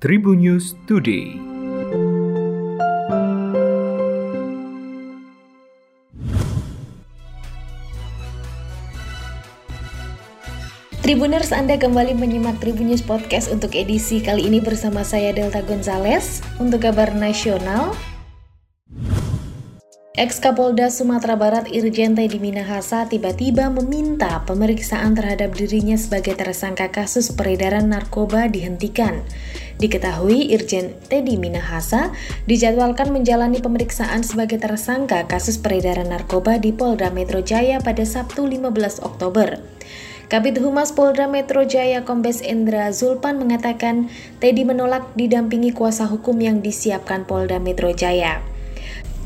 Tribun News Today. Tribuners, Anda kembali menyimak Tribun News Podcast untuk edisi kali ini bersama saya Delta Gonzales. Untuk kabar nasional, Ex Kapolda Sumatera Barat Irjen Teddy Minahasa tiba-tiba meminta pemeriksaan terhadap dirinya sebagai tersangka kasus peredaran narkoba dihentikan. Diketahui Irjen Teddy Minahasa dijadwalkan menjalani pemeriksaan sebagai tersangka kasus peredaran narkoba di Polda Metro Jaya pada Sabtu 15 Oktober. Kabit Humas Polda Metro Jaya Kombes Endra Zulpan mengatakan Teddy menolak didampingi kuasa hukum yang disiapkan Polda Metro Jaya.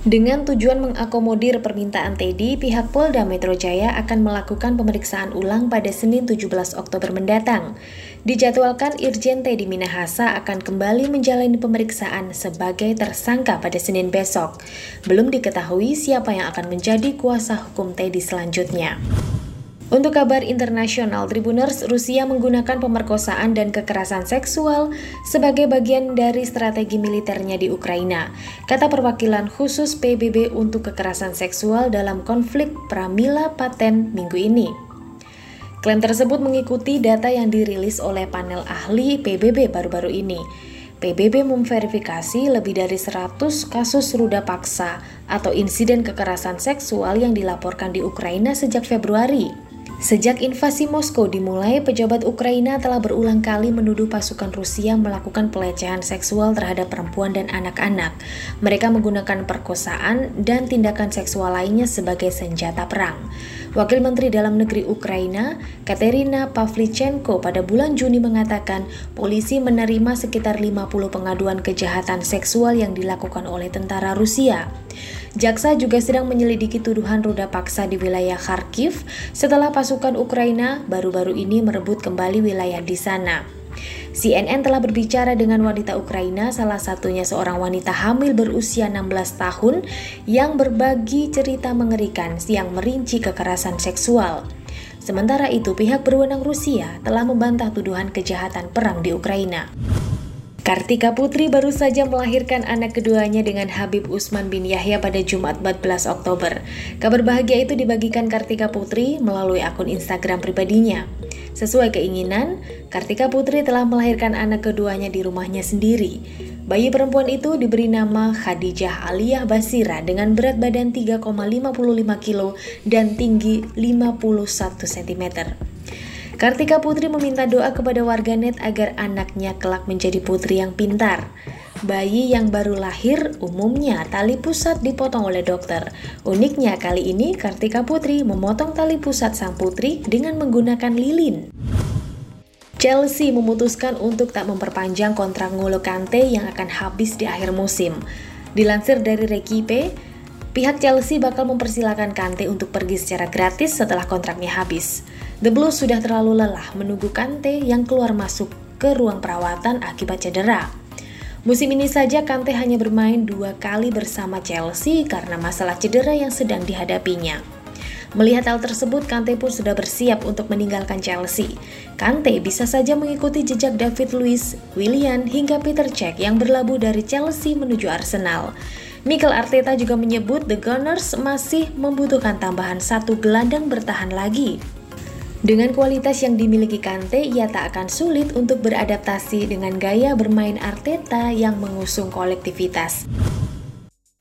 Dengan tujuan mengakomodir permintaan Teddy, pihak Polda Metro Jaya akan melakukan pemeriksaan ulang pada Senin 17 Oktober mendatang. Dijadwalkan Irjen Teddy Minahasa akan kembali menjalani pemeriksaan sebagai tersangka pada Senin besok. Belum diketahui siapa yang akan menjadi kuasa hukum Teddy selanjutnya. Untuk kabar internasional, Tribuners Rusia menggunakan pemerkosaan dan kekerasan seksual sebagai bagian dari strategi militernya di Ukraina, kata perwakilan khusus PBB untuk kekerasan seksual dalam konflik Pramila Paten minggu ini. Klaim tersebut mengikuti data yang dirilis oleh panel ahli PBB baru-baru ini. PBB memverifikasi lebih dari 100 kasus ruda paksa atau insiden kekerasan seksual yang dilaporkan di Ukraina sejak Februari. Sejak invasi Moskow dimulai, pejabat Ukraina telah berulang kali menuduh pasukan Rusia melakukan pelecehan seksual terhadap perempuan dan anak-anak. Mereka menggunakan perkosaan dan tindakan seksual lainnya sebagai senjata perang. Wakil Menteri Dalam Negeri Ukraina, Katerina Pavlichenko pada bulan Juni mengatakan polisi menerima sekitar 50 pengaduan kejahatan seksual yang dilakukan oleh tentara Rusia. Jaksa juga sedang menyelidiki tuduhan roda paksa di wilayah Kharkiv setelah pasukan Ukraina baru-baru ini merebut kembali wilayah di sana. CNN telah berbicara dengan wanita Ukraina, salah satunya seorang wanita hamil berusia 16 tahun yang berbagi cerita mengerikan yang merinci kekerasan seksual. Sementara itu, pihak berwenang Rusia telah membantah tuduhan kejahatan perang di Ukraina. Kartika Putri baru saja melahirkan anak keduanya dengan Habib Usman bin Yahya pada Jumat 14 Oktober. Kabar bahagia itu dibagikan Kartika Putri melalui akun Instagram pribadinya. Sesuai keinginan, Kartika Putri telah melahirkan anak keduanya di rumahnya sendiri. Bayi perempuan itu diberi nama Khadijah Aliyah Basira dengan berat badan 3,55 kilo dan tinggi 51 cm. Kartika Putri meminta doa kepada warganet agar anaknya kelak menjadi putri yang pintar. Bayi yang baru lahir umumnya tali pusat dipotong oleh dokter. Uniknya kali ini Kartika Putri memotong tali pusat sang putri dengan menggunakan lilin. Chelsea memutuskan untuk tak memperpanjang kontrak Ngolo Kante yang akan habis di akhir musim. Dilansir dari Rekipe, pihak Chelsea bakal mempersilahkan Kante untuk pergi secara gratis setelah kontraknya habis. The Blues sudah terlalu lelah menunggu Kante yang keluar masuk ke ruang perawatan akibat cedera. Musim ini saja Kante hanya bermain dua kali bersama Chelsea karena masalah cedera yang sedang dihadapinya. Melihat hal tersebut, Kante pun sudah bersiap untuk meninggalkan Chelsea. Kante bisa saja mengikuti jejak David Luiz, Willian, hingga Peter Cech yang berlabuh dari Chelsea menuju Arsenal. Mikel Arteta juga menyebut The Gunners masih membutuhkan tambahan satu gelandang bertahan lagi. Dengan kualitas yang dimiliki Kante, ia tak akan sulit untuk beradaptasi dengan gaya bermain Arteta yang mengusung kolektivitas.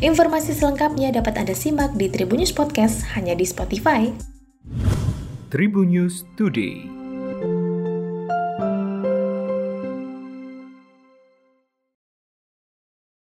Informasi selengkapnya dapat Anda simak di Tribunnews Podcast hanya di Spotify. Tribunnews Today